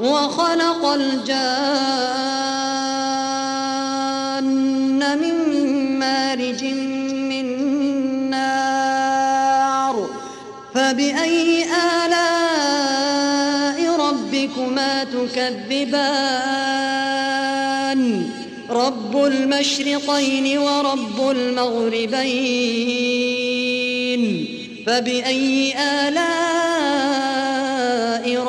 وخلق الجان من مارج من نار فبأي آلاء ربكما تكذبان؟ رب المشرقين ورب المغربين. فبأي آلاء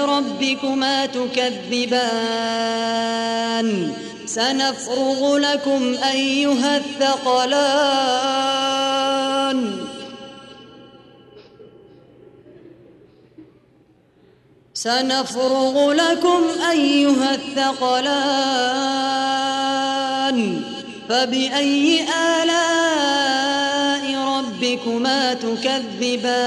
ربكما تكذبان. سنفرغ لكم أيها الثقلان. سنفرغ لكم أيها الثقلان. فبأي آلاء ربكما تكذبان؟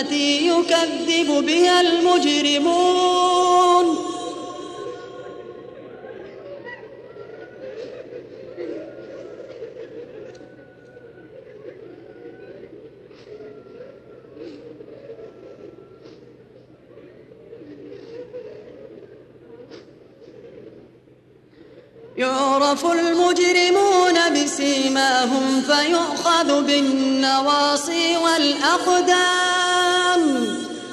التي يكذب بها المجرمون. يعرف المجرمون بسيماهم فيؤخذ بالنواصي والأقدام.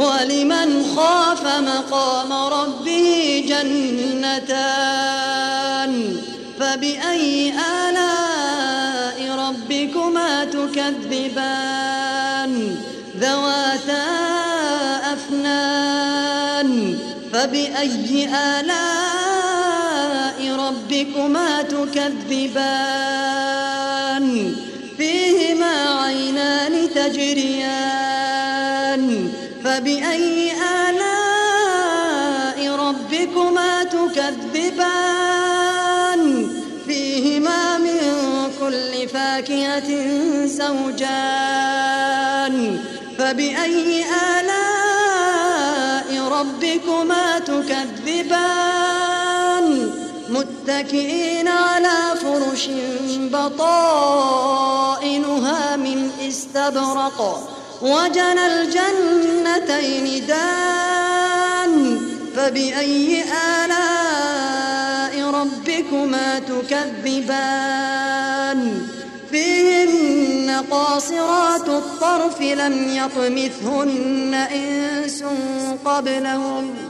ولمن خاف مقام ربه جنتان فبأي آلاء ربكما تكذبان؟ ذواتا أفنان فبأي آلاء ربكما تكذبان؟ فيهما عينان تجريان فبأي آلاء ربكما تكذبان؟ فيهما من كل فاكهة زوجان. فبأي آلاء ربكما تكذبان؟ متكئين على فرش بطائنها من استبرق. وجنى الجنتين دان فبأي آلاء ربكما تكذبان؟ فيهن قاصرات الطرف لم يطمثهن إنس قبلهم.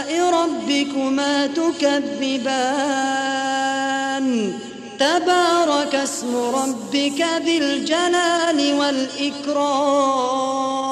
ربكما تكذبان. تبارك اسم ربك ذي الجلال والإكرام.